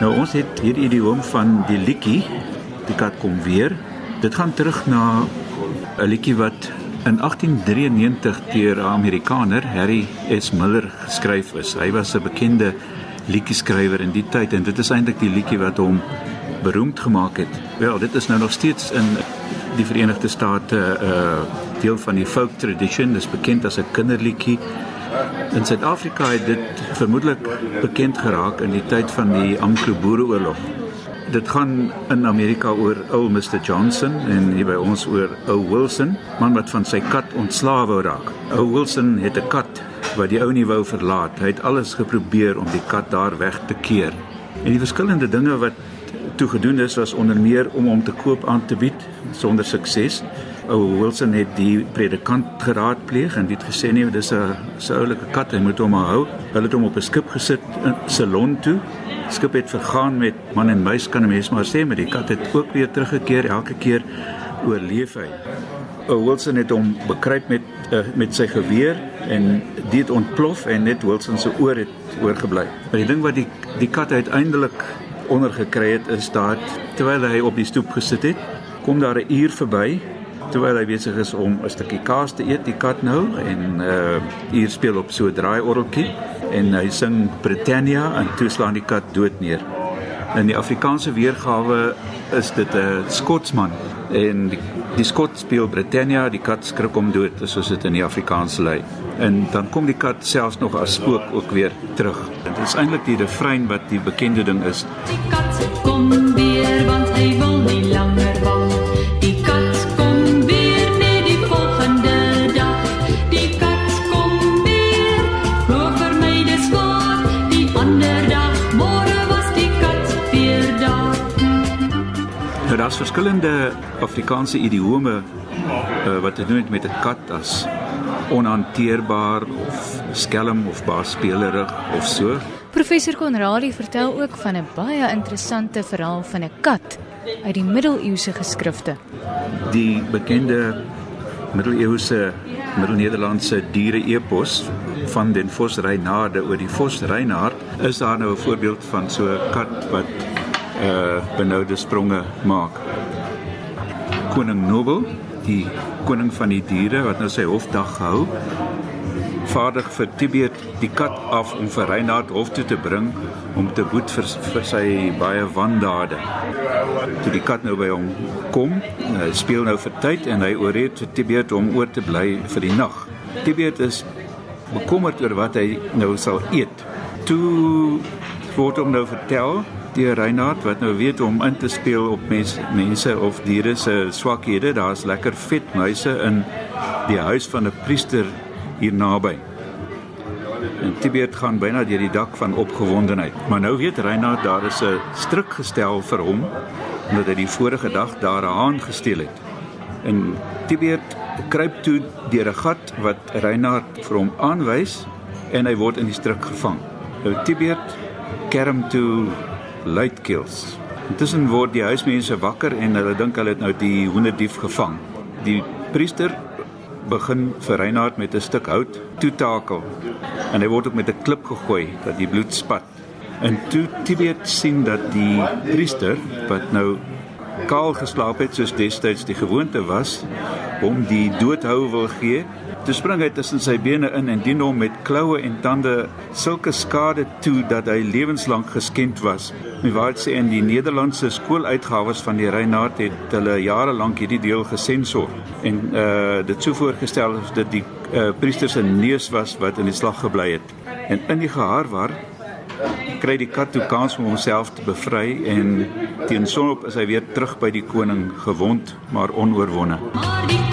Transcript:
Nou ons het hierdie idioom van die liedjie, die kat kom weer. Dit gaan terug na 'n liedjie wat in 1893 deur 'n Amerikaner, Harry S. Miller, geskryf is. Hy was 'n bekende liedjie-skrywer in die tyd en dit is eintlik die liedjie wat hom beroemd gemaak het. Wel, dit is nou nog steeds in die Verenigde State 'n uh, deel van die folk tradition, dis bekend as 'n kinderliedjie. In Suid-Afrika het dit vermoedelik bekend geraak in die tyd van die Anglo-Boereoorlog. Dit gaan in Amerika oor ou Mr Johnson en hier by ons oor ou Wilson, man wat van sy kat ontslaaw wou raak. Ou Wilson het 'n kat wat die ou nie wou verlaat. Hy het alles geprobeer om die kat daar weg te keer. En die verskillende dinge wat toe gedoen is was onder meer om hom te koop aan te bied sonder sukses. Ou Wilson het die predikant geraadpleeg en het gesê nee, dis 'n soulike kat, hy moet hom hou. Hulle het hom op 'n skip gesit in Ceylon toe. Skip het vergaan met man en muis kan 'n mens maar sê, maar die kat het ook weer teruggekeer elke keer oorleef hy. Ou Wilson het hom bekruip met uh, met sy geweer en dit ontplof en net Wilson se oor het oorgebly. Maar die ding wat die die kat uiteindelik ondergekry het is dat terwyl hy op die stoep gesit het, kom daar 'n uur verby terwyl hy besig is om 'n stukkie kaas te eet, die kat nou en uh hier speel op so 'n draaiorgeltjie en hy sing Britannia en toe slaan die kat dood neer. In die Afrikaanse weergawe is dit 'n Skotsman en die, die skot speel Britannia, die kat skrik hom dood, soos dit in die Afrikaanse lei. En dan kom die kat selfs nog as spook ook weer terug. Dit is eintlik die refrein wat die bekende ding is. Die kat kom Nou daar's verskillende Afrikaanse idiome uh, wat te doen het met 'n kat as onhanteerbaar of skelm of baarspelerig of so. Professor Konradi vertel ook van 'n baie interessante verhaal van 'n kat uit die middeleeuse geskrifte. Die bekende middeleeuse Middelnederlandse diere-epos van den Vos Reinaarde oor die Vos Reinaard is daar nou 'n voorbeeld van so 'n kat wat uh benoude spronge maak. Koning Nobel, die koning van die diere wat nou sy hofdag gehou, vaardig vir Tibet die kat af om vir Reinaard hof toe te bring om te boet vir, vir sy baie wandade. Toe die kat nou by hom kom, hy speel nou vir tyd en hy ooreed vir Tibet om oor te bly vir die nag. Tibet is bekommerd oor wat hy nou sal eet. Toe word hom nou vertel deur Reinhard wat nou weet om in te speel op mense mense of diere se swakhede. Daar's lekker vet muise in die huis van 'n priester hier naby. En Tibet gaan byna deur die dak van opgewondenheid. Maar nou weet Reinhard daar is 'n stryk gestel vir hom omdat hy die vorige dag daar 'n haan gesteel het. En Tibet kruip toe deur 'n gat wat Reinhard vir hom aanwys en hy word in die stryk gevang. Nou Tibet kerm toe luidkeels. Intussen word die huismense wakker en hulle dink hulle het nou die hoenderdief gevang. Die priester begin vir Reinhard met 'n stuk hout toetakel en hy word ook met 'n klip gegooi dat die bloed spat. En toe Tibet sien dat die priester wat nou kaal geslaap het soos destyds die gewoonte was, hom die doodhou wil gee, toe spring hy tussen sy bene in en dien hom met kloue en tande sulke skade toe dat hy lewenslank geskend was. My waarheid sê in die Nederlandse skooluitgawes van die Reinhard het hulle jare lank hierdie deel gesensor en uh dit sou voorgestel as dit die uh, priester se neus was wat in die slag gebly het. En in die geharwar kry die kat toe kans om homself te bevry en teen sonop is hy weer terug by die koning gewond maar onoorwonde. Maar die